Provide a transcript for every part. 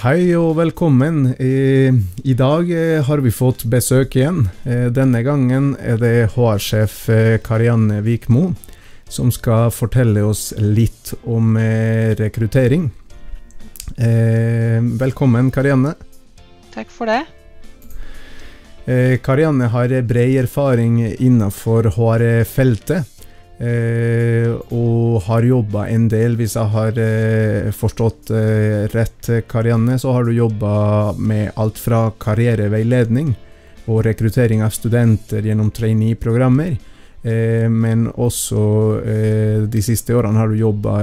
Hei og velkommen. Eh, I dag eh, har vi fått besøk igjen. Eh, denne gangen er det HR-sjef Karianne Vikmo som skal fortelle oss litt om rekruttering. Velkommen, Karianne. Takk for det. Karianne har bred erfaring innenfor HR-feltet. Eh, og har jobba en del, hvis jeg har eh, forstått eh, rett, Karianne, så har du jobba med alt fra karriereveiledning og rekruttering av studenter gjennom trainee-programmer. Men også de siste årene har du jobba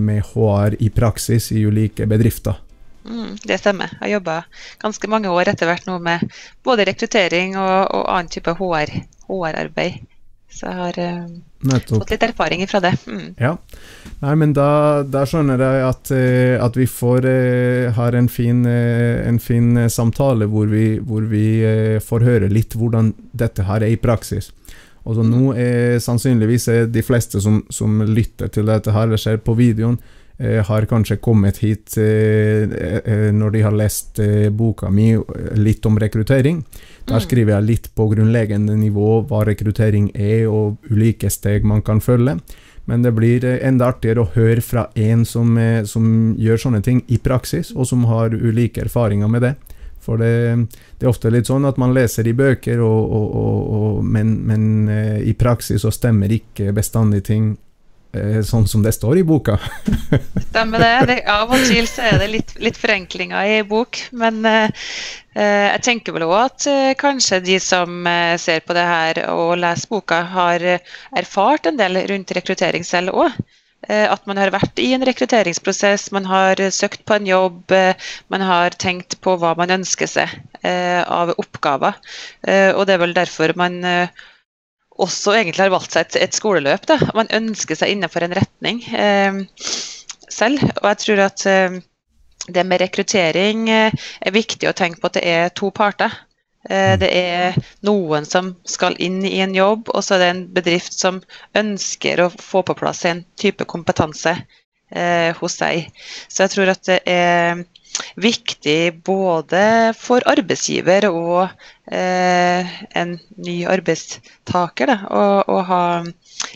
med HR i praksis i ulike bedrifter. Mm, det stemmer. Jeg har jobba ganske mange år etter hvert nå med både rekruttering og, og annen type HR-arbeid. HR så jeg har uh, fått litt erfaring fra det. Mm. Ja. Nei, men da, da skjønner jeg at, uh, at vi får uh, har en fin, en fin samtale hvor vi, hvor vi får høre litt hvordan dette her er i praksis. Og så nå er sannsynligvis de fleste som, som lytter til dette her, eller ser på videoen, har kanskje kommet hit når de har lest boka mi litt om rekruttering. Der mm. skriver jeg litt på grunnleggende nivå hva rekruttering er, og ulike steg man kan følge. Men det blir eh, enda artigere å høre fra en som, eh, som gjør sånne ting i praksis, og som har ulike erfaringer med det. For det, det, er ofte litt sånn at man leser i bøker, og, og, og, men, men, eh, i praksis så stemmer ikke bestandig ting Eh, sånn som det står i boka. Stemmer det. det. Av og til så er det litt, litt forenklinger i bok. Men eh, eh jeg tenker vel òg at eh, kanskje de som eh, ser på det her og leser boka, har erfart en del rundt rekruttering selv òg. Eh, at man har vært i en rekrutteringsprosess, man har søkt på en jobb, man har tenkt på hva man ønsker seg av oppgaver. og det er vel derfor man også egentlig har valgt seg et, et skoleløp. Da. Man ønsker seg innenfor en retning eh, selv. Og jeg tror at eh, det med rekruttering eh, er viktig å tenke på at det er to parter. Eh, det er noen som skal inn i en jobb, og så er det en bedrift som ønsker å få på plass en type kompetanse eh, hos seg. Så jeg tror at det er viktig både for arbeidsgiver og eh, en ny arbeidstaker da, å, ha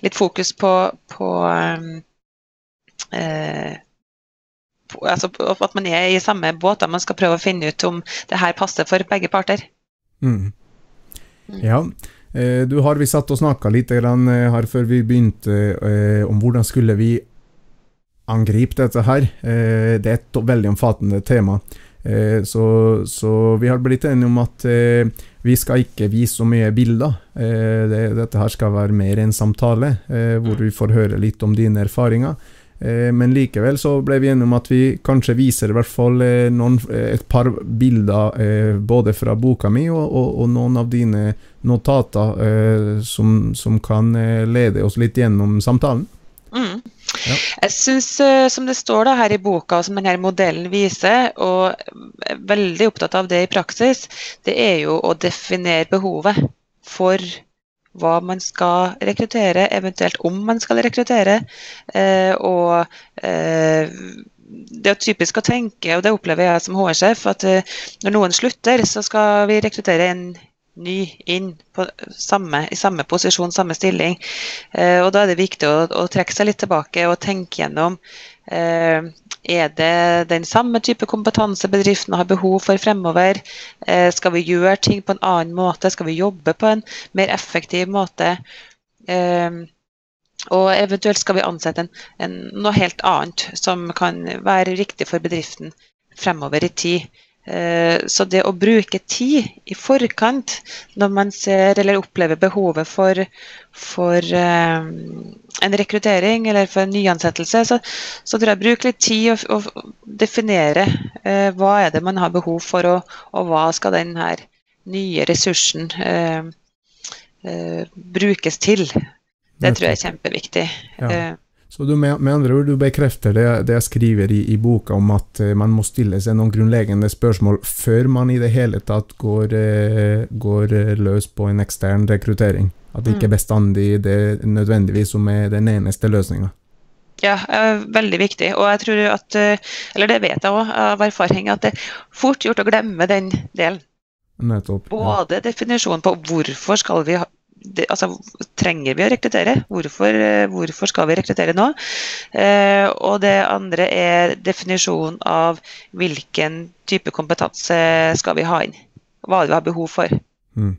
litt fokus på, på, eh, altså, at man er i samme båt. Man skal prøve å finne ut om det her passer for begge parter. Mm. Ja. Eh, du har vi satt og snakka litt eh, her før vi begynte eh, om hvordan skulle vi angripe dette her. Eh, det er et veldig omfattende tema. Eh, så, så, vi har blitt enige om at eh, vi skal ikke vise så mye bilder. Det, dette her skal være mer en samtale, hvor vi får høre litt om dine erfaringer. Men likevel så ble vi enige om at vi kanskje viser i hvert fall noen, et par bilder både fra boka mi og, og, og noen av dine notater som, som, kan lede oss litt gjennom samtalen. Mm. Ja. Jeg syns, eh, som det står da her i boka, og som denne modellen viser, og er veldig opptatt av det i praksis, det er jo å definere behovet for hva man skal rekruttere, eventuelt om man skal rekruttere. Eh, og eh, det er typisk å tenke, og det opplever jeg som HR-sjef, at når noen slutter, så skal vi rekruttere en ny inn samme, i samme posisjon, samme stilling. Eh, og Da er det viktig å, å, trekke seg litt tilbake og tenke gjennom eh, er det den samme type kompetanse bedriftene har behov for fremover? Eh, skal vi gjøre ting på en annen måte? Skal vi jobbe på en mer effektiv måte? Eh, og eventuelt skal vi ansette en, en, noe helt annet som kan være riktig for bedriften fremover i tid. Eh, så det å bruke tid i forkant når man ser eller opplever behovet for, for eh, en rekruttering eller for en nyansettelse, så, så tror jeg bruk litt tid og, og definere eh, hva er det man har behov for, og, og hva skal den her nye ressursen eh, eh, brukes til. Det tror jeg er kjempeviktig. Ja. Så du med, med, andre ord, du bekrefter det, det jeg skriver i, i, boka om at uh, man må stille seg noen grunnleggende spørsmål før man i det hele tatt går, uh, går uh, løs på en ekstern rekruttering. At det ikke er bestandig det nødvendigvis som er den eneste løsninga. Ja, veldig viktig. Og jeg tror at, eller det vet jeg òg av erfaring, at det er fort gjort å glemme den delen. Nettopp. Ja. Både definisjonen på hvorfor skal vi det, altså, trenger vi å rekruttere? Hvorfor, hvorfor skal vi rekruttere nå? Eh, og det andre er definisjonen av hvilken type kompetanse skal vi ha inn. Hva vi har behov for. Mm.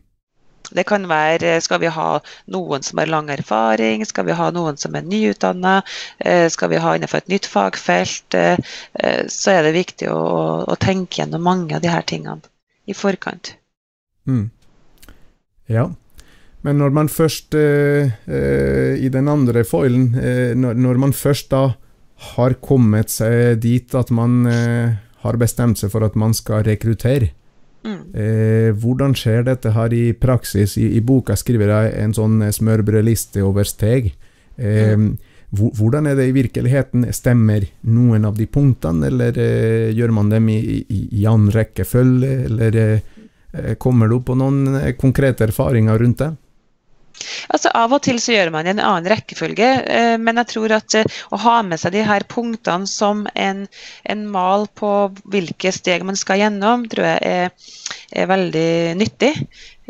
Det kan være skal vi ha noen som har lang erfaring, skal vi ha noen som er nyutdanna, eh, skal vi ha innenfor et nytt fagfelt. Eh, eh, så er det viktig å, å tenke gjennom mange av disse tingene i forkant. Mm. Ja. Men når man først, eh, eh, i den andre foilen, eh, når, man først da har kommet seg dit at man har bestemt seg for at man skal rekruttere, Mm. Eh, hvordan skjer dette her i praksis? I, i boka skriver jeg en sånn smørbrødliste over steg. Eh, mm. Hvordan er det i virkeligheten? Stemmer noen av de punktene, eller eh, gjør man dem i, i, i annen rekkefølge, eller kommer du på noen konkrete erfaringer rundt det? Altså Av og til så gjør man en annen rekkefølge, eh, men jeg tror at eh, å ha med seg de her punktene som en, en mal på hvilke steg man skal gjennom, tror jeg er, er veldig nyttig.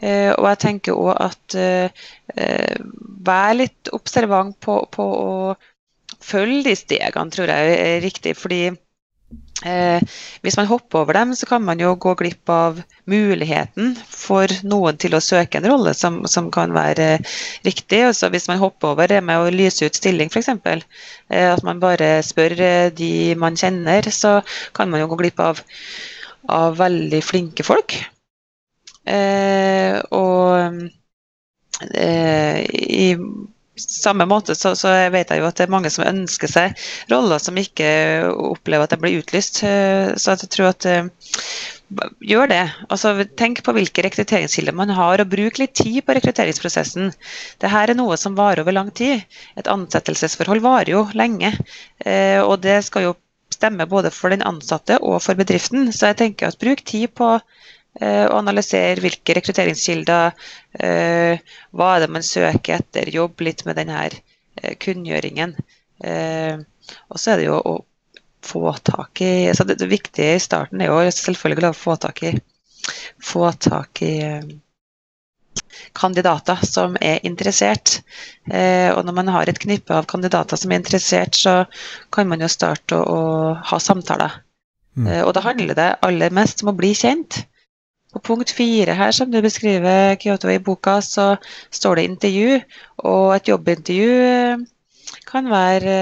Eh, og jeg tenker òg at vær litt observant på, på å følge de stegene, tror jeg er riktig. fordi Eh, hvis man hopper over dem, så kan man jo gå glipp av muligheten for noen til å søke en rolle som, som kan være riktig. Også hvis man hopper over det med å lyse ut stilling, f.eks., eh, at man bare spør eh, de man kjenner, så kan man jo gå glipp av, av veldig flinke folk. Eh, og eh, i samme måte så, så, vet jeg jo at det er mange som ønsker seg roller som ikke opplever at de blir utlyst. Eh, så jeg tror at uh, gjør det. Altså, tenk på hvilke rekrutteringskilder man har, og bruk litt tid på rekrutteringsprosessen. Dette er noe som varer over lang tid. Et ansettelsesforhold varer jo lenge. Uh, og det skal jo stemme både for den ansatte og for bedriften. Så jeg tenker at bruk tid på Eh, og analysere hvilke rekrutteringskilder, eh, hva er det man søker etter, jobbe litt med denne eh, kunngjøringen. Og så er det jo å få tak i altså det, det, viktige i starten er jo selvfølgelig å få tak i, få tak i kandidater som er interessert. og når man har et knippe av kandidater som er interessert, så kan man jo starte å, å ha samtaler. Mm. og da handler det aller mest om å bli kjent. På punkt fire her, som du beskriver Kyoto i boka, så står det intervju. Og et jobbintervju eh, kan være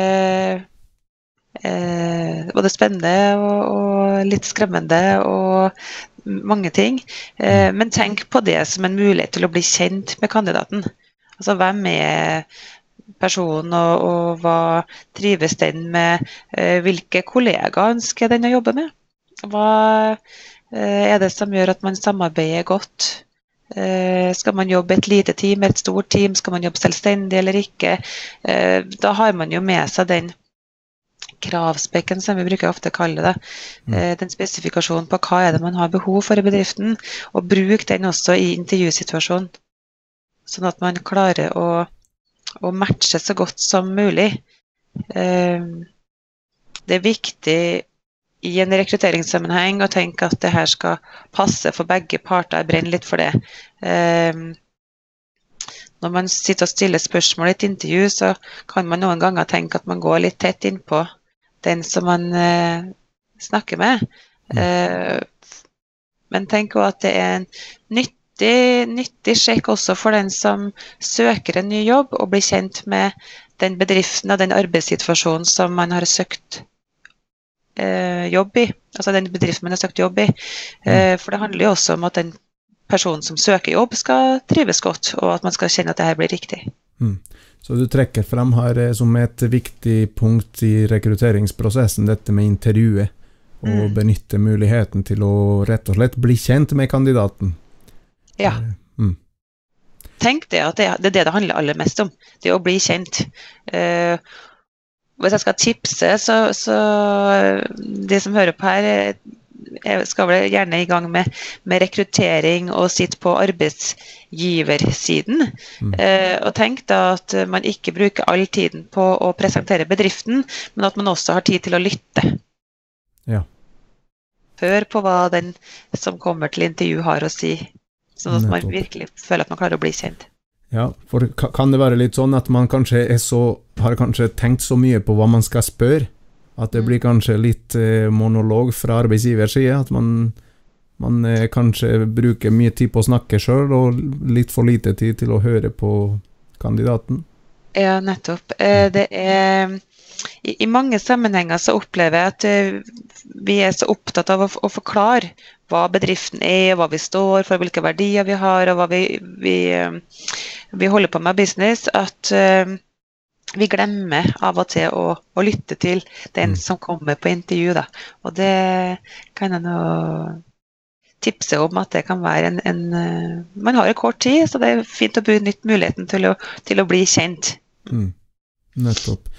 eh, både spennende og, og, litt skremmende og mange ting. Eh, men tenk på det som en mulighet til å bli kjent med kandidaten. Altså hvem er personen, og, og hva trives den med? Eh, hvilke kollegaer ønsker den å jobbe med? Hva er det som gjør at man samarbeider godt? Eh, skal man jobbe et lite team, et stort team, skal man jobbe selvstendig eller ikke? Eh, da har man jo med seg den kravspekken, som vi bruker ofte å kalle det. Mm. Den spesifikasjonen på hva er det man har behov for i bedriften. Og bruk den også i intervjusituasjonen. Sånn at man klarer å, å matche så godt som mulig. Det er viktig i en rekrutteringssammenheng og tenke at det her skal passe for begge parter. Jeg brenner litt for det. Um, når man sitter og stiller spørsmål i et intervju, så kan man noen ganger tenke at man går litt tett innpå den som man uh, snakker med. Uh, men tenk òg at det er en nyttig, nyttig sjekk også for den som søker en ny jobb, og blir kjent med den bedriften og den arbeidssituasjonen som man har søkt jobb i. Altså den bedriften man har søkt jobb i. Eh, for det handler jo også om at den personen som søker jobb, skal trives godt, og at man skal kjenne at det her blir riktig. Mm. Så du trekker frem her eh, som et viktig punkt i rekrutteringsprosessen dette med intervjuet, og mm. benytte muligheten til å rett og slett bli kjent med kandidaten. Ja. Eh, mm. Tenk det at det, det, er det det handler aller mest om. Det å bli kjent. Eh, hvis jeg skal tipse, så, så de som hører på her, skal vel gjerne i gang med, med rekruttering og sitte på arbeidsgiversiden. Mm. Eh, og tenk da at man ikke bruker all tiden på å presentere bedriften, men at man også har tid til å lytte. Ja. Hør på hva den som kommer til intervju har å si, sånn at man virkelig føler at man klarer å bli kjent. Ja, for kan det være litt sånn at man kanskje så, har kanskje tenkt så mye på hva man skal spørre, at det mm. blir kanskje litt eh, monolog fra arbeidsgivers side? At man, man eh, kanskje bruker mye tid på å snakke sjøl, og litt for lite tid til å høre på kandidaten? Ja, nettopp. Eh, det er i, mange sammenhenger så opplever jeg at vi er så opptatt av å, å, forklare hva bedriften er, hva vi står for, hvilke verdier vi har og hva vi, vi, uh, vi holder på med business, at uh, vi glemmer av og til å, å lytte til den mm. som kommer på intervju. Da. Og det kan jeg nå tipse om at det kan være en, en uh, Man har jo kort tid, så det er fint å benytte muligheten til å, til å bli kjent. Mm. Nettopp.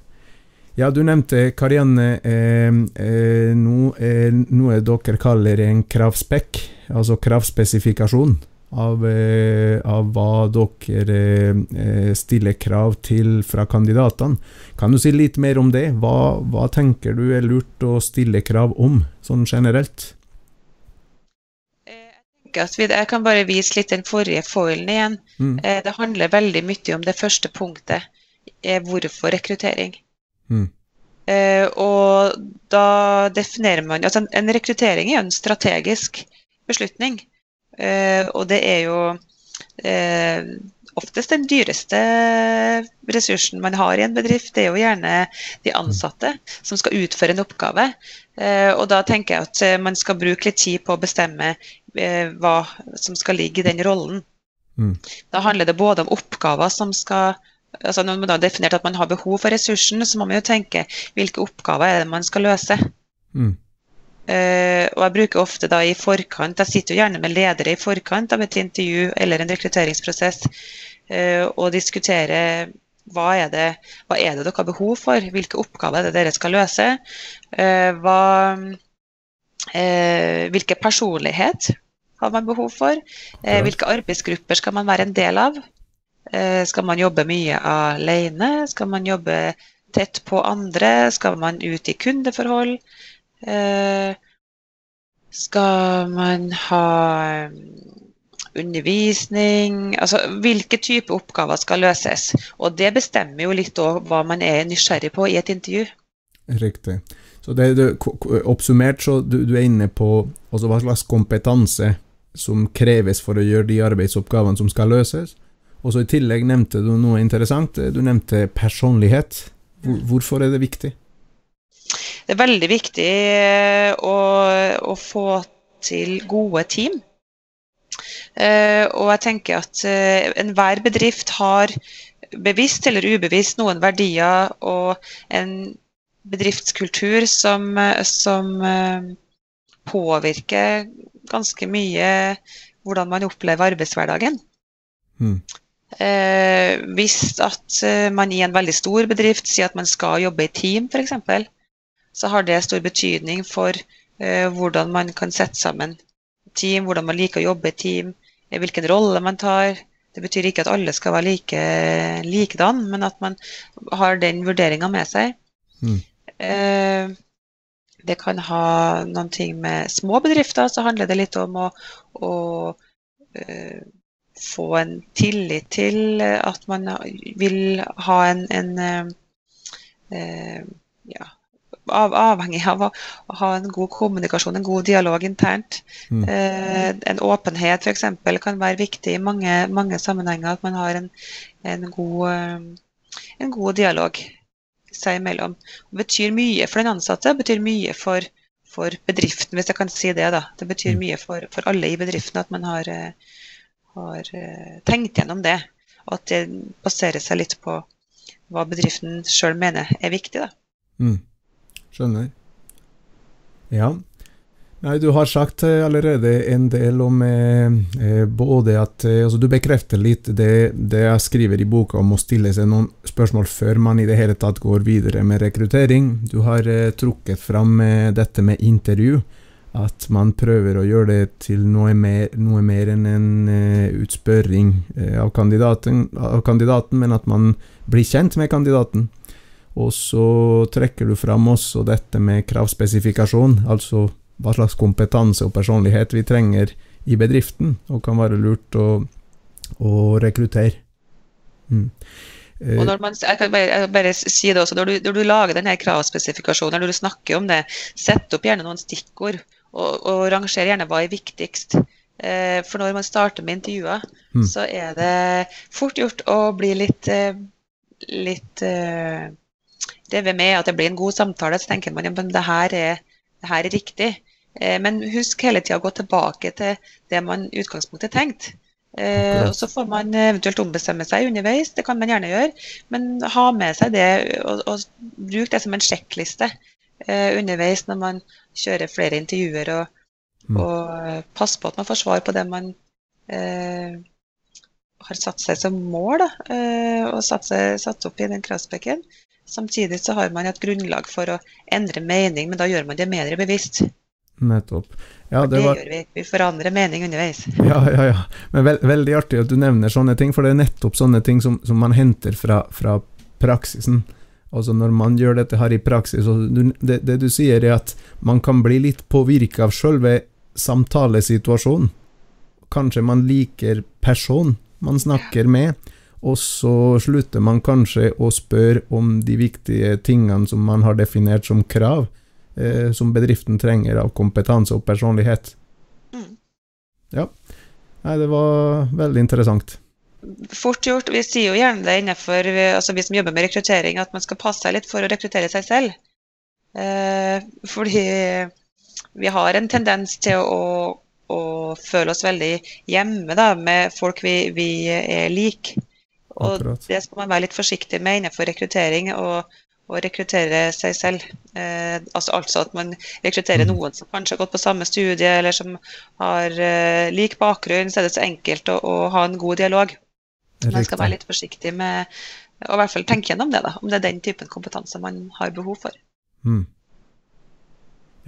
Ja, du nevnte Karianne eh, eh, noe, eh, noe dere kaller en kravspekk, altså kravspesifikasjon av, eh, av hva dere eh, stiller krav til fra kandidatene. Kan du si litt mer om det? Hva, hva tenker du er lurt å stille krav om, sånn generelt? Eh, jeg kan bare vise litt den forrige foilen igjen. Mm. Det handler veldig mye om det første punktet. Hvorfor rekruttering? Mm. og da definerer man altså En rekruttering er en strategisk beslutning. Eh, og det er jo eh, oftest den dyreste ressursen man har i en bedrift. Det er jo gjerne de ansatte som skal utføre en oppgave. Eh, og da tenker jeg at man skal bruke litt tid på å bestemme hva som skal ligge i den rollen. Mm. Da handler det både om oppgaver som skal altså Når man har definert at man har behov for ressursen, så må man jo tenke hvilke oppgaver er det man skal løse. Mm. Uh, og jeg bruker ofte da i forkant, jeg sitter jo gjerne med ledere i forkant av et intervju eller en rekrutteringsprosess uh, og diskuterer hva er, det, hva er det dere har behov for, hvilke oppgaver er det dere skal løse. Uh, hva, hvilke personlighet har man behov for? hvilke arbeidsgrupper skal man være en del av? Skal man jobbe mye alene? Skal man jobbe tett på andre? Skal man ut i kundeforhold? Eh, skal man ha mm, undervisning Altså hvilke type oppgaver skal løses. Og det bestemmer jo litt òg hva man er nysgjerrig på i et intervju. Riktig. Så det, det, Oppsummert så du, du er inne på altså hva slags kompetanse som kreves for å gjøre de arbeidsoppgavene som skal løses. Og så I tillegg nevnte du noe interessant. Du nevnte personlighet. Hvorfor er det viktig? det er veldig viktig eh, å, å få til gode team. Uh, og jeg tenker at uh, enhver bedrift har bevisst eller ubevisst noen verdier og en bedriftskultur som, som påvirker ganske mye hvordan man opplever arbeidshverdagen. Mm. Hvis at man i en veldig stor bedrift sier at man skal jobbe i team, f.eks., så har det stor betydning for uh, hvordan man kan sette sammen team, hvordan man liker å jobbe i team, eh, hvilken rolle man tar. Det betyr ikke at alle skal være like likedan, men at man har den vurderinga med seg. Mm. Eh, det kan ha noen ting med små bedrifter, så handler det litt om å, å uh, få en tillit til at man vil ha en, en ja, av, avhengig av å, å, ha en god kommunikasjon, en god dialog internt. Mm. Eh, en åpenhet f.eks. kan være viktig i mange, mange, sammenhenger. At man har en, en, god, eh, en god, dialog seg imellom. Det betyr mye for den ansatte, det betyr mye for, for bedriften, hvis jeg kan si det. da. Det betyr mm. mye for, for alle i bedriften at man har, eh, har eh, tenkt gjennom det. Og at det baserer seg litt på hva bedriften sjøl mener er viktig. da. Mm. Skjønner. Ja. Nei, du har sagt eh, allerede en del om eh, eh, både at altså Du bekrefter litt det, det, jeg skriver i boka om å stille seg noen spørsmål før man i det hele tatt går videre med rekruttering. Du har eh, trukket fram eh, dette med intervju. At man prøver å gjøre det til noe mer, noe mer enn en uh, utspørring uh, av, kandidaten, av, kandidaten, men at man blir kjent med kandidaten. Og så trekker du fram også dette med kravspesifikasjon, altså hva slags kompetanse og personlighet vi trenger i bedriften, og kan være lurt å, å rekruttere. Mm. Eh, og når man, jeg kan bare, bare si det også, når du, når du lager denne kravspesifikasjonen, når du snakker om det, sett opp gjerne noen stikkord, og, og rangere gjerne hva er viktigst. Eh, for når man starter med intervjuer, mm. så er det fort gjort å bli litt, eh, litt uh, revet med at det blir en god samtale. Så tenker man at det her er, det her er riktig. Eh, men husk hele tida å gå tilbake til det man i utgangspunktet tenkte. Eh, og Så får man eventuelt ombestemme seg underveis, det kan man gjerne gjøre. Men ha med seg det og, og bruk det som en sjekkliste eh, underveis når man kjører flere intervjuer. Og, mm. og passe på at man får svar på det man eh, har satt seg som mål, da, eh, og satt, seg, satt, opp i den kravspekken. Samtidig så har man et grunnlag for å endre mening, men da gjør man det mer bevisst. Nettopp. Ja, det, var... gjør vi. Vi forandrer mening underveis. Ja, ja, ja. Men veld, veldig artig at du nevner sånne ting, for det er nettopp sånne ting som, som man henter fra, fra, praksisen. Altså Når man gjør dette her i praksis, det, det, du sier er at man kan bli litt påvirka av selve samtalesituasjonen. Kanskje man liker personen man snakker med, og så slutter man kanskje å spørre om de viktige tingene som man har definert som krav eh, som bedriften trenger av kompetanse og personlighet. Mm. Ja. Nei, det var veldig interessant. Fort gjort. Vi sier jo gjerne det innenfor altså vi som jobber med rekruttering, at man skal passe seg litt for å rekruttere seg selv. Eh, fordi vi har en tendens til å, å føle oss veldig hjemme da, med folk vi, vi er like. Og Akkurat. det skal man være litt forsiktig med innenfor rekruttering. og å rekruttere seg selv. Eh, altså, altså, at man rekrutterer mm. noen som kanskje har gått på samme studie, eller som har eh, lik bakgrunn, så er det så enkelt å, å ha en god dialog. Man skal være litt forsiktig med å i hvert fall tenke gjennom det, da, om det er den typen kompetanse man har behov for. Mm.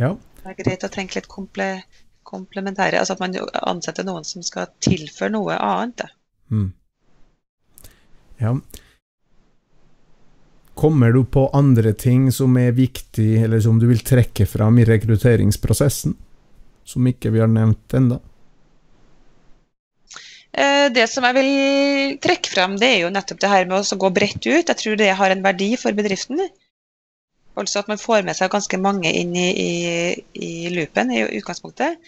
Ja. Det er greit å tenke litt komple komplementære, altså at man ansetter noen som skal tilføre noe annet. Mm. Ja. Kommer du på andre ting som er viktig, eller som du vil trekke fram i rekrutteringsprosessen, som ikke vi har nevnt ennå? Eh, det som jeg vil trekke fram, det er jo nettopp det her med å gå bredt ut. Jeg tror det har en verdi for bedriften. Altså at man får med seg ganske mange inn i, i, i loopen i utgangspunktet.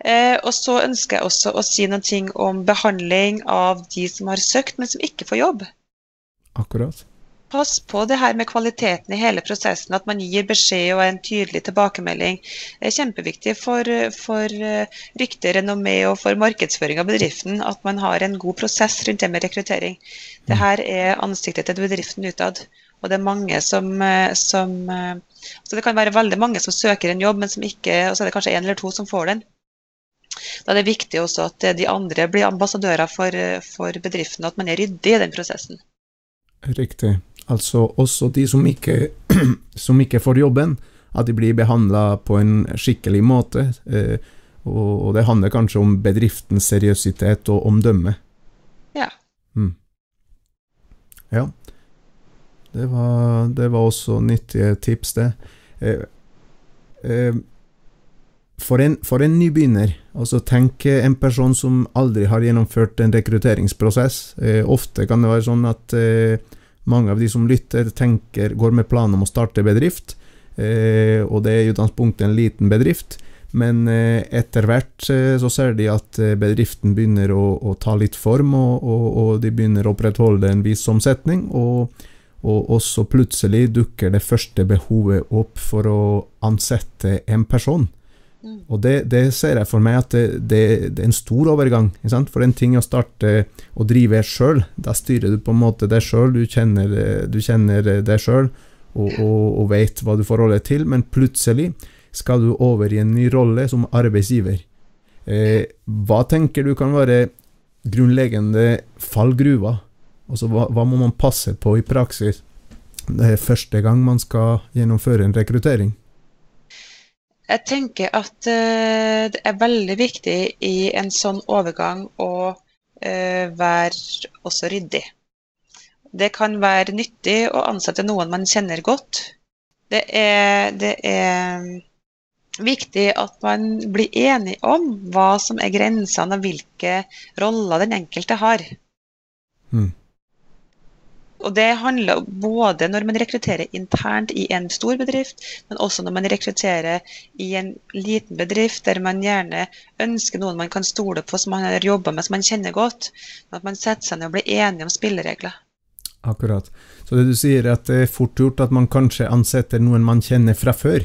Eh, og så ønsker jeg også å si noen ting om behandling av de som har søkt, men som ikke får jobb. Akkurat pass på det her med kvaliteten i hele prosessen, at man gir beskjed og en tydelig tilbakemelding. Det er kjempeviktig for, for eh, rykte, renommé og for markedsføring av bedriften at man har en god prosess rundt det med rekruttering. Det her er ansiktet til bedriften utad. Og det er mange som, eh, som eh, så Det kan være veldig mange som søker en jobb, men som ikke, og så er det kanskje én eller to som får den. Da er det viktig også at de andre blir ambassadører for, for bedriften, og at man er ryddig i den prosessen. Riktig. Altså også de som ikke, som ikke får jobben, at de blir behandla på en skikkelig måte. Eh, og, det handler kanskje om bedriftens seriøsitet og omdømme. Ja. Mm. Ja. Det var, det var, også nyttige tips, det. Eh, eh, for en, for en nybegynner, altså tenk en person som aldri har gjennomført en rekrutteringsprosess eh, Ofte kan det være sånn at eh, mange av de som lytter, tenker, går med plan om å starte bedrift, eh, og det er i utgangspunktet en liten bedrift. Men eh, etter hvert eh, så ser de at bedriften begynner å, å ta litt form, og, og, og, de begynner å opprettholde en viss omsetning. Og, og så plutselig dukker det første behovet opp for å ansette en person. Mm. Og det, det, ser jeg for meg at det, det, det er en stor overgang. For det er en ting å starte å drive sjøl. Da styrer du på en måte deg sjøl, du, du, kjenner deg sjøl og, og, og vet hva du forholder deg til, men plutselig skal du over i en ny rolle som arbeidsgiver. Eh, hva tenker du kan være grunnleggende fallgruver? Altså, hva, hva må man passe på i praksis det er første gang man skal gjennomføre en rekruttering? Jeg tenker at uh, det er veldig viktig i en sånn overgang å uh, være også ryddig. Det kan være nyttig å ansette noen man kjenner godt. Det er, det er viktig at man blir enig om hva som er grensene og hvilke roller den enkelte har. Mm. Og det handler både når man rekrutterer internt i en stor bedrift, men også når man rekrutterer i en liten bedrift der man gjerne ønsker noen man kan stole på, som man har jobba med, som man kjenner godt. At man setter seg ned og blir enige om spilleregler. Akkurat. Så det du sier, er at det er fort gjort at man kanskje ansetter noen man kjenner fra før?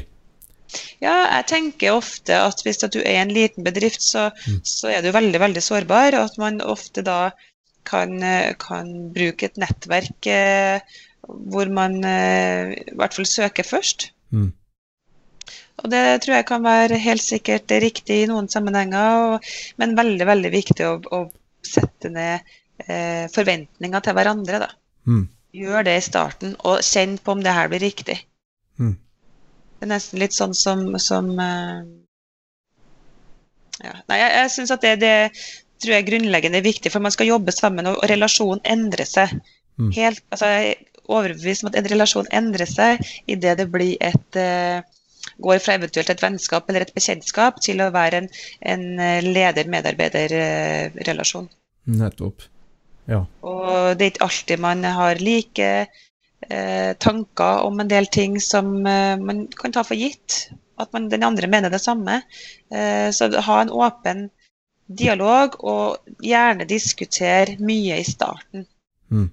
Ja, jeg tenker ofte at hvis at du er en liten bedrift, så, mm. så, er du veldig veldig sårbar. Og at man ofte da kan, eh, kan bruke et nettverk eh, hvor man eh, i hvert fall søker først. Mm. Og det tror jeg kan være helt sikkert riktig i noen sammenhenger, og, men veldig veldig viktig å, å sette ned eh, forventninger til hverandre. da. Mm. Gjør det i starten, og kjenn på om det her blir riktig. Mm. Det er nesten litt sånn som, som eh, ja. Nei, jeg, jeg syns at det, det, tror jeg er grunnleggende viktig, for man skal jobbe sammen, og, relasjonen endrer seg. Mm. Helt, altså, jeg er overbevist om at en relasjon endrer seg idet det blir et uh, går fra eventuelt et vennskap eller et bekjentskap til å være en, en eh, leder-medarbeider-relasjon. Nettopp. Ja. Og det er ikke alltid man har like eh, tanker om en del ting som eh, man kan ta for gitt. At man, den andre mener det samme. Eh, så ha en åpen dialog, og gjerne diskutere mye i starten. Mm.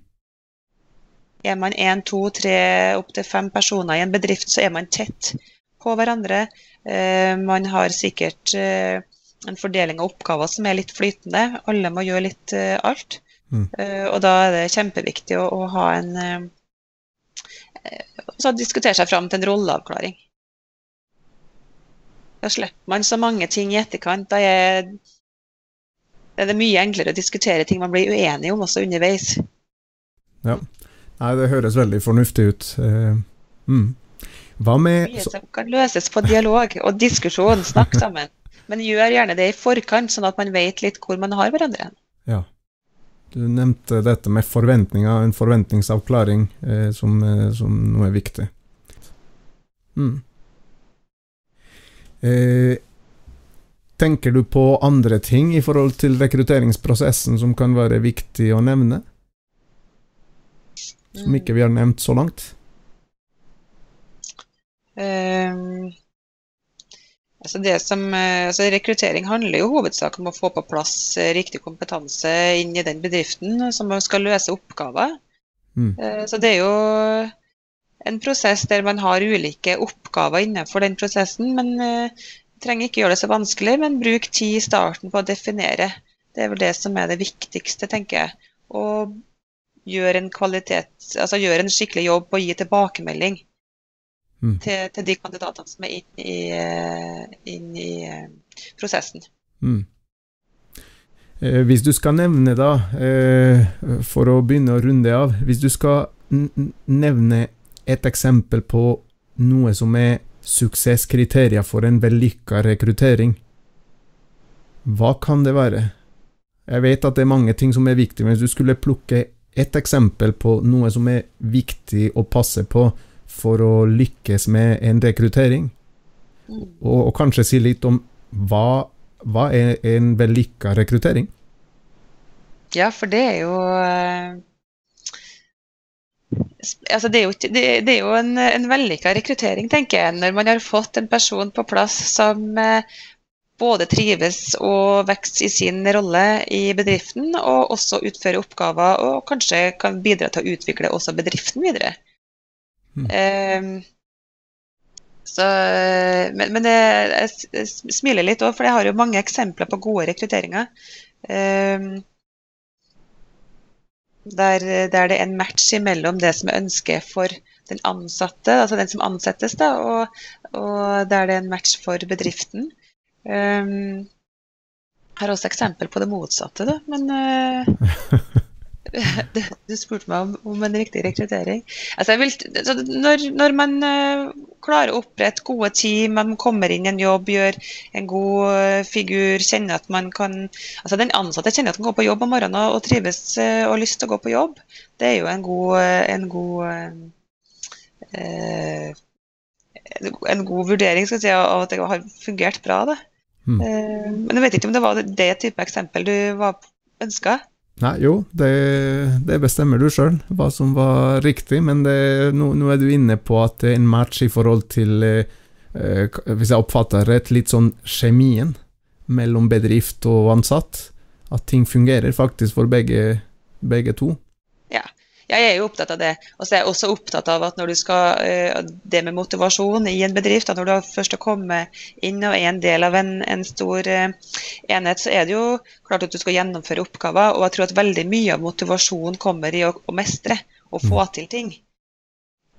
Er man én, to, tre, opptil fem personer i en bedrift, så er man tett på hverandre. Eh, man har sikkert eh, en fordeling av oppgaver som er litt flytende. Alle må gjøre litt eh, alt. Mm. Eh, og da er det kjempeviktig å, å ha en eh, Så diskutere seg fram til en rolleavklaring. Da slipper man så mange ting i etterkant. Da er det er mye enklere å diskutere ting man blir uenige om også underveis. Ja. Nei, det høres veldig fornuftig ut. Uh, mm. Hva med Mye som kan løses på dialog og diskusjon, snakk sammen. Men gjør gjerne det i forkant, sånn at man vet litt hvor man har hverandre. Ja. Du nevnte dette med forventninger, en forventningsavklaring eh, som, eh, som, noe viktig. Mm. Eh, Tenker du på andre ting i forhold til rekrutteringsprosessen som kan være viktig å nevne? Som ikke vi har nevnt så langt? Um, altså det som, eh, altså rekruttering handler jo hovedsak om å få på plass eh, riktig kompetanse inn i den bedriften som skal løse oppgaver. Mm. Uh, så det er jo en prosess der man har ulike oppgaver innenfor den prosessen, men trenger ikke gjøre det så vanskelig, men bruk tid i starten på å definere. Det er vel det som er det viktigste, tenker jeg. Og gjøre en, altså gjør en skikkelig jobb å gi tilbakemelding mm. til, til, de kandidatene som er inne i, eh, inn i eh, prosessen. Mm. Eh, hvis du skal nevne, da, for å begynne å runde av Hvis du skal nevne et eksempel på noe som er suksesskriterier for en vellykka rekruttering. Hva kan det være? Jeg vet at det er mange ting som er viktig, men hvis du skulle plukke ett eksempel på noe som er viktig å passe på for å lykkes med en rekruttering, og, og kanskje si litt om hva, hva er en vellykka rekruttering? Ja, for det er jo eh, altså det er jo, det, det er jo en, en vellykka rekruttering, tenker jeg, når man har fått en person på plass som eh, både trives og vokser i sin rolle i bedriften, og også utfører oppgaver og kanskje kan bidra til å utvikle også bedriften videre. Mm. Um, så, men, men jeg, jeg, smiler litt òg, for jeg har jo mange eksempler på gode rekrutteringer. Um, der, der, det er en match mellom det som er ønsket for den ansatte, altså den som ansettes, da, og, og der det er en match for bedriften. Um, har også eksempel på det motsatte, da, men uh, Du spurte meg om, om en riktig rekruttering. Altså vil, når, når, man uh, klarer å opprette gode team, man kommer inn i en jobb, gjør en god uh, figur, kjenner at man kan altså Den ansatte kjenner at man går på jobb om morgenen og, og trives uh, og har lyst til å gå på jobb. Det er jo en god, en god en god vurdering skal si, av at det har fungert bra. Da. Mm. men jeg vet ikke om det var det type eksempel du ønska? Nei, jo, det, det bestemmer du sjøl, hva som var riktig, men det, nå, nå, er du inne på at det er en match i forhold til, eh, eh, hvis jeg oppfatter rett, litt sånn kjemien mellom bedrift og ansatt. At ting fungerer faktisk for begge, begge to. Ja, jeg er jo opptatt av det. Og så er jeg også opptatt av at når du skal eh, Det med motivasjon i en bedrift, at når du først har kommet inn og er en del av en, en stor eh, enhet, så er det jo klart at du skal gjennomføre oppgaver. Og jeg tror at veldig mye av motivasjonen kommer i å, å mestre og få mm. til ting.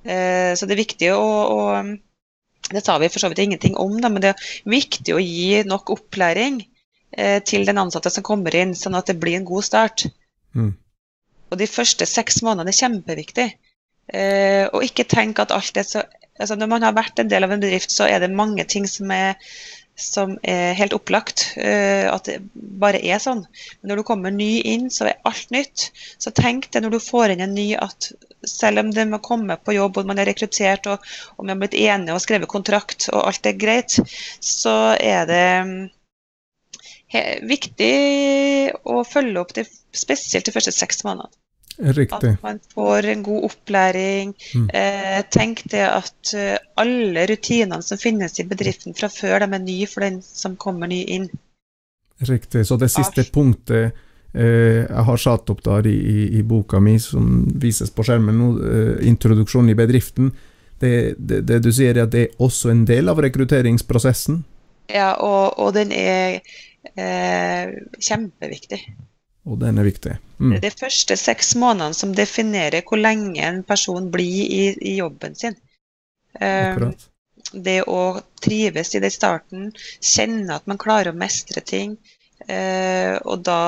Eh, så det er viktig å, å Det sa vi for så vidt ingenting om, da, men det er viktig å gi nok opplæring til den ansatte som kommer inn, sånn at det blir en god start. Mm. Og de første seks månedene er kjempeviktig. Eh, og ikke tenk at alt er så altså Når man har vært en del av en bedrift, så er det mange ting som er, som er helt opplagt. Eh, at det bare er sånn. Men når du kommer ny inn, så er alt nytt. Så tenk det når du får inn en ny at selv om det må komme på jobb og man er rekruttert og, og man har blitt enige og skrevet kontrakt og alt er greit, så er det viktig å følge opp det, spesielt de første seks månedene. Riktig. At man får en god opplæring. Mm. Eh, tenk det at uh, alle rutinene som finnes i bedriften fra før, de er nye for den som kommer ny inn. Riktig. Så det siste Arf. punktet eh, jeg har satt opp der i, i, i, boka mi, som vises på skjermen nå, eh, introduksjon i bedriften, det, det, det, du sier er at det er også en del av rekrutteringsprosessen? Ja, og, og den er eh, kjempeviktig. Og den er viktig. Mm. Det er de første seks månedene som definerer hvor lenge en person blir i, i jobben sin. Um, det å trives i det starten, kjenne at man klarer å mestre ting. Uh, og da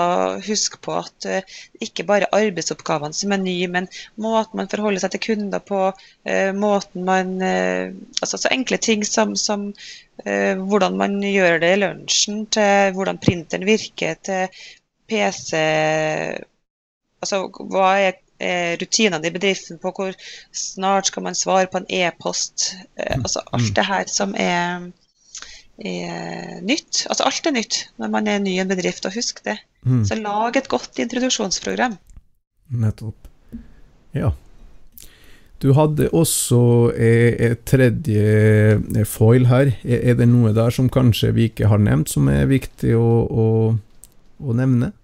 husk på at uh, ikke bare arbeidsoppgavene som er nye, men måten man forholder seg til kunder på, uh, måten man Altså så enkle ting som, som Eh, hvordan man gjør det i lunsjen, til hvordan printeren virker, til PC Altså hva er rutinene i bedriften på hvor snart skal man svare på en e-post. Eh, mm. Altså alt det her som er, er, nytt. Altså alt er nytt når man er ny i en bedrift, og husk det. Mm. Så lag et godt introduksjonsprogram. Nettopp. Ja. Du hadde også eh, et tredje eh, foil her. Er det noe der som kanskje vi ikke har nevnt, som er viktig å, å, å nevne?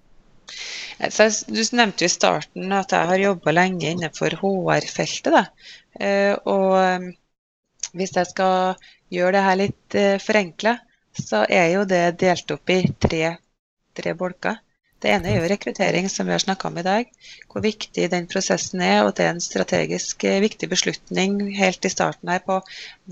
du nevnte jo i starten at jeg har jobba lenge innenfor HR-feltet. Eh, og hvis jeg skal gjøre det her litt forenkla, så er jo det delt opp i tre, tre bolker. Det ene er jo rekruttering, som vi har snakka om i dag. Hvor viktig den prosessen er, og det er en strategisk eh, viktig beslutning helt i starten her på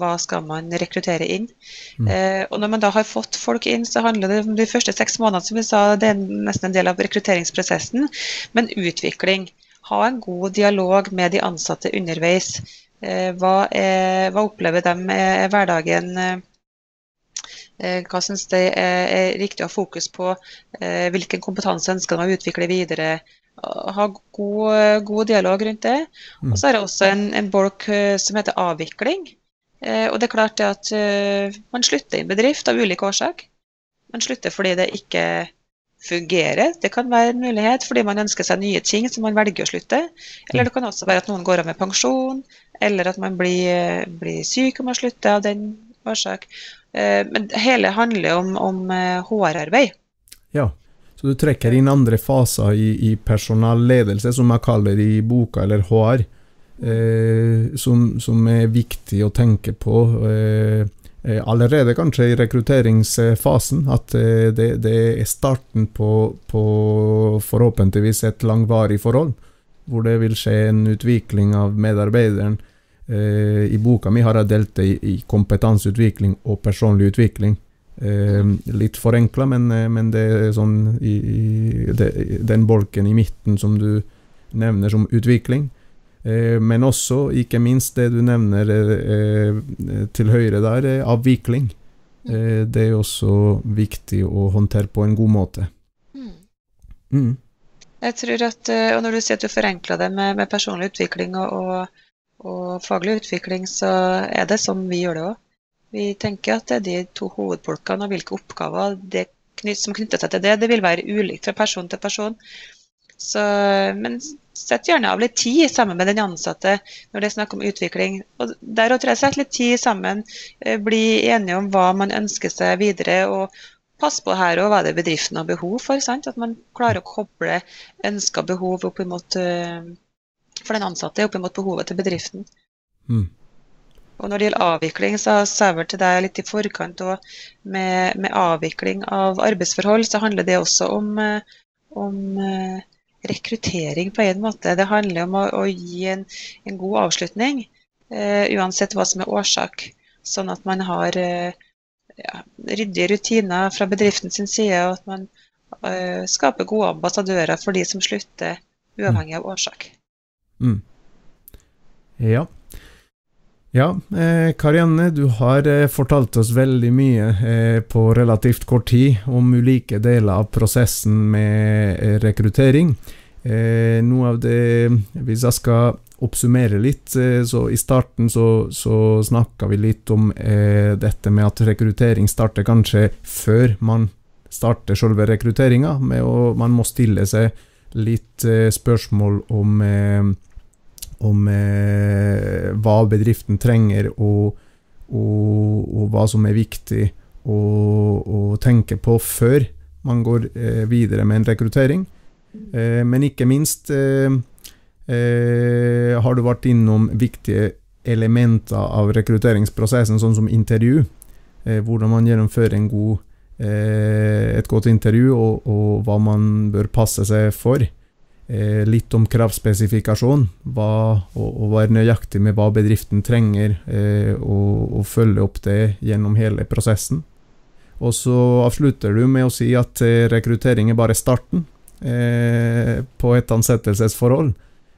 hva skal man rekruttere inn. Mm. Eh, og når man da har fått folk inn, så handler det om de første seks månedene, som vi sa, det er nesten en del av rekrutteringsprosessen. Men utvikling. Ha en god dialog med de ansatte underveis. Eh, hva, er, hva, opplever de er hverdagen? Eh, Eh, hva syns de er riktig å ha fokus på? Eh, hvilken kompetanse ønsker de å utvikle videre? Ha god, god dialog rundt det. Mm. Og så er det også en, en bolk eh, som heter avvikling. Og det er klart det at man slutter i en bedrift av ulike årsak. Man slutter fordi det ikke fungerer. Det kan være en mulighet fordi man ønsker seg nye ting som man velger å slutte. Eller mm. det kan også være at noen går av med pensjon, eller at man blir, blir syk og må slutte av den årsak. Eh, men hele handler om, om HR-arbeid. Eh, ja, så du trekker inn andre faser i, i personalledelse, som jeg kaller det i boka, eller HR, eh, som, som, er viktig å tenke på. Eh, eh allerede kanskje i rekrutteringsfasen, at det, det, er starten på, på forhåpentligvis et langvarig forhold, hvor det vil skje en utvikling av medarbeideren Eh, I boka mi har jeg delt det i, i kompetanseutvikling og personlig utvikling. Eh, litt forenkla, men, eh, men, det er sånn i, i det, den bolken i midten som du nevner som utvikling. Eh, men også, ikke minst det du nevner eh, til høyre der, avvikling. Mm. Det er også viktig å håndtere på en god måte. Mm. Jeg tror at, og Når du sier at du forenkler det med, med personlig utvikling og, og, og, faglig utvikling, så er det som vi gjør det òg. Vi tenker at det er de to hovedbolkene, og hvilke oppgaver det som knytter seg til det, det vil være ulikt fra person til person. Så, men sett gjerne av litt tid sammen med den ansatte når det er snakk om utvikling. Og der og tre, sett litt tid sammen, eh, bli enige om hva man ønsker seg videre. og passe på her òg, hva det bedriften har behov for. Sant? At man klarer å koble ønska behov opp imot, uh, for den ansatte opp imot behovet til bedriften. Mm. Og når det gjelder avvikling, så sa jeg vel til deg litt i forkant òg, med, med, avvikling av arbeidsforhold, så handler det også om, eh, om uh, rekruttering på en måte. Det handler om å, å gi en, en, god avslutning, uh, uansett hva som er årsak. Sånn at man har uh, ja, ryddige rutiner fra bedriften sin side, og at man uh, skaper gode ambassadører for de som slutter, uavhengig av årsak. Mm. Ja. Ja, eh, Karianne, du har eh, fortalt oss veldig mye eh, på relativt kort tid om ulike deler av prosessen med eh, rekruttering. Eh, noe av det Hvis jeg skal oppsummere litt, eh, så i starten så, så snakka vi litt om eh, dette med at rekruttering starter kanskje før man starter selve rekrutteringa. Man må stille seg litt eh, spørsmål om, eh, om eh, hva bedriften trenger, og, og, og, hva som er viktig å, å tenke på før man går eh, videre med en rekruttering. men ikke minst Eh, har du vært innom viktige elementer av rekrutteringsprosessen, sånn som intervju? Eh, hvordan man gjennomfører god, eh, et godt intervju, og, og, hva man bør passe seg for. Eh, litt om kravspesifikasjon, hva, og, og, være nøyaktig med hva bedriften trenger, eh, og, og, følge opp det gjennom hele prosessen. Og så avslutter du med å si at eh, rekruttering er bare starten på et ansettelsesforhold.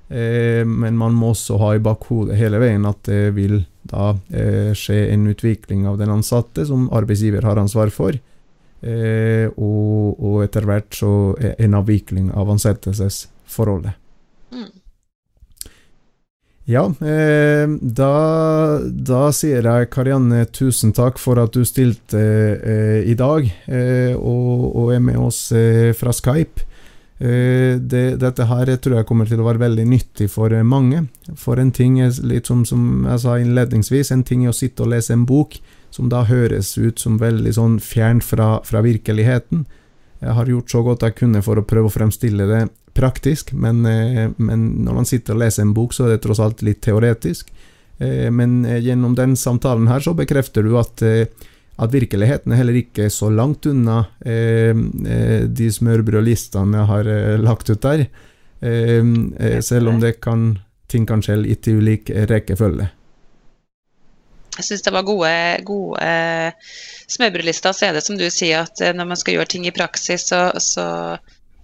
Eh, men man må også ha i bakhodet hele veien at det vil da eh, skje en utvikling av den ansatte som arbeidsgiver har ansvar for. Eh, og, og, etter hvert så en avvikling av ansettelsesforholdet. Mm. Ja, eh, da, da, sier jeg Karianne tusen takk for at du stilte eh, i dag, eh, og, og, er med oss fra Skype. Eh, det, dette her tror jeg kommer til å være veldig nyttig for eh, mange. For en ting er litt som, som jeg sa innledningsvis, en ting er å sitte og lese en bok som da høres ut som veldig sånn fjernt fra, fra, virkeligheten. Jeg har gjort så godt jeg kunne for å prøve å fremstille det praktisk, men, eh, men når man sitter og leser en bok, så er det tross alt litt teoretisk. Men gjennom den samtalen her så bekrefter du at at virkeligheten er heller ikke så langt unna eh, eh de smørbrødlistene jeg har eh, lagt ut der. Eh, eh selv om det kan, ting kan skje litt i ulik rekkefølge. Jeg syns det var gode, gode eh, smørbrødlister. Så er det som du sier, at når man skal gjøre ting i praksis, så, så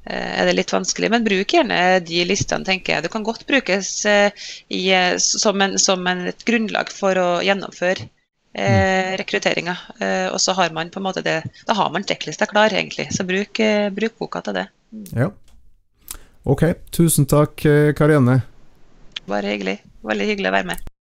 er det litt vanskelig. Men bruk gjerne de listene, tenker jeg. Det kan godt brukes i, som, en, som en, et grunnlag for å gjennomføre eh, rekrutteringa. Eh, og så har man på en måte det Da har man sjekklista klar, egentlig. Så bruk, eh, bruk, boka til det. Ja. Ok. Tusen takk, eh, Karianne. Bare hyggelig. Veldig hyggelig å være med.